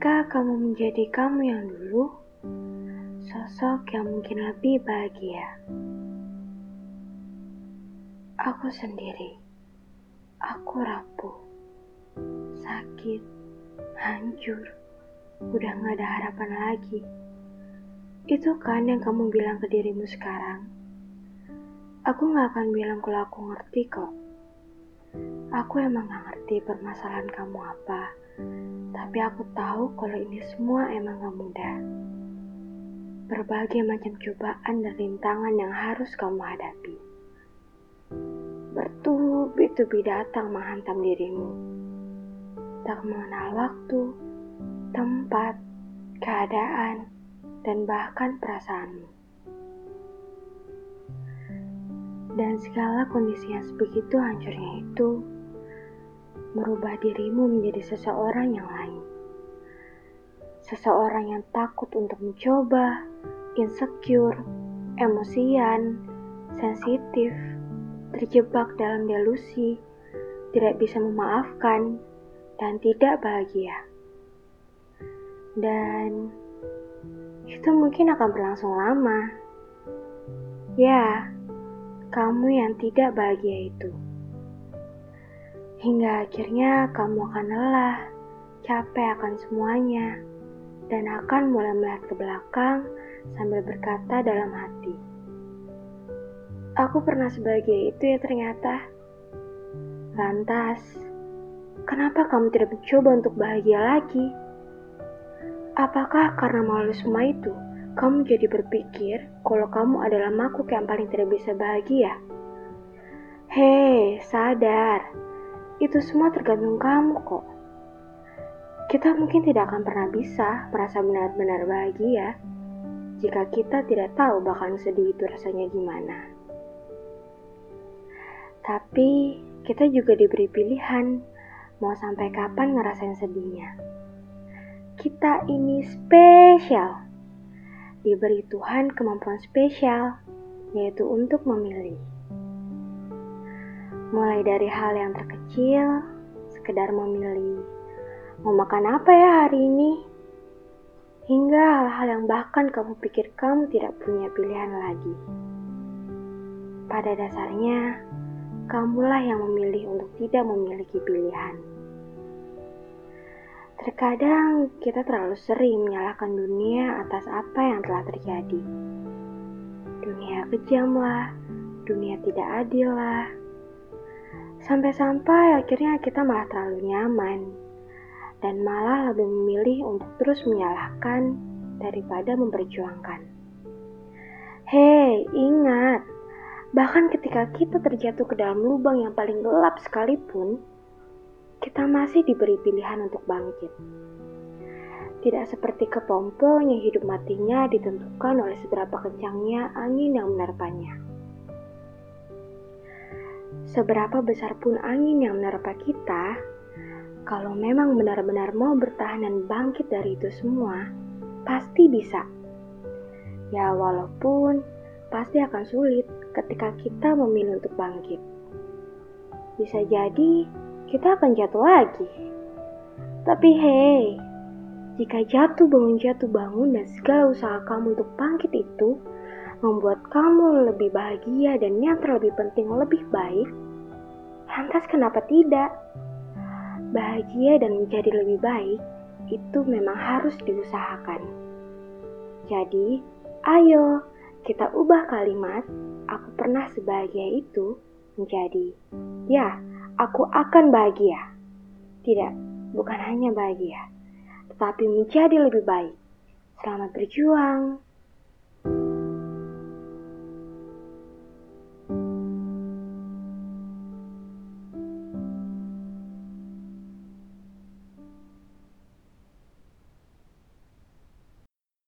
Akankah kamu menjadi kamu yang dulu? Sosok yang mungkin lebih bahagia. Aku sendiri. Aku rapuh. Sakit. Hancur. Udah gak ada harapan lagi. Itu kan yang kamu bilang ke dirimu sekarang. Aku gak akan bilang kalau aku ngerti kok. Aku emang gak ngerti permasalahan kamu apa tapi aku tahu kalau ini semua emang gak mudah. Berbagai macam cobaan dan rintangan yang harus kamu hadapi. Bertubi-tubi datang menghantam dirimu. Tak mengenal waktu, tempat, keadaan, dan bahkan perasaanmu. Dan segala kondisi yang sebegitu hancurnya itu merubah dirimu menjadi seseorang yang lain. Seseorang yang takut untuk mencoba, insecure, emosian, sensitif, terjebak dalam delusi, tidak bisa memaafkan, dan tidak bahagia. Dan itu mungkin akan berlangsung lama. Ya, kamu yang tidak bahagia itu. Hingga akhirnya kamu akan lelah, capek akan semuanya, dan akan mulai melihat ke belakang sambil berkata dalam hati. Aku pernah sebagai itu ya ternyata. Lantas, kenapa kamu tidak mencoba untuk bahagia lagi? Apakah karena malu semua itu, kamu jadi berpikir kalau kamu adalah makhluk yang paling tidak bisa bahagia? Hei, sadar itu semua tergantung kamu kok. Kita mungkin tidak akan pernah bisa merasa benar-benar bahagia jika kita tidak tahu bahkan sedih itu rasanya gimana. Tapi kita juga diberi pilihan mau sampai kapan ngerasain sedihnya. Kita ini spesial. Diberi Tuhan kemampuan spesial, yaitu untuk memilih. Mulai dari hal yang terkecil, sekedar memilih mau makan apa ya hari ini, hingga hal-hal yang bahkan kamu pikir kamu tidak punya pilihan lagi. Pada dasarnya, kamulah yang memilih untuk tidak memiliki pilihan. Terkadang kita terlalu sering menyalahkan dunia atas apa yang telah terjadi. Dunia kejam lah, dunia tidak adil lah, Sampai-sampai akhirnya kita malah terlalu nyaman dan malah lebih memilih untuk terus menyalahkan daripada memperjuangkan. Hei, ingat, bahkan ketika kita terjatuh ke dalam lubang yang paling gelap sekalipun, kita masih diberi pilihan untuk bangkit. Tidak seperti kepompong yang hidup matinya ditentukan oleh seberapa kencangnya angin yang menerpanya. Seberapa besar pun angin yang menerpa kita, kalau memang benar-benar mau bertahan dan bangkit dari itu semua, pasti bisa. Ya, walaupun pasti akan sulit ketika kita memilih untuk bangkit. Bisa jadi kita akan jatuh lagi. Tapi hei, jika jatuh bangun jatuh bangun dan segala usaha kamu untuk bangkit itu membuat kamu lebih bahagia dan yang terlebih penting lebih baik, lantas kenapa tidak? Bahagia dan menjadi lebih baik itu memang harus diusahakan. Jadi, ayo kita ubah kalimat "aku pernah sebahagia itu" menjadi "ya, aku akan bahagia". Tidak, bukan hanya bahagia, tetapi menjadi lebih baik. Selamat berjuang.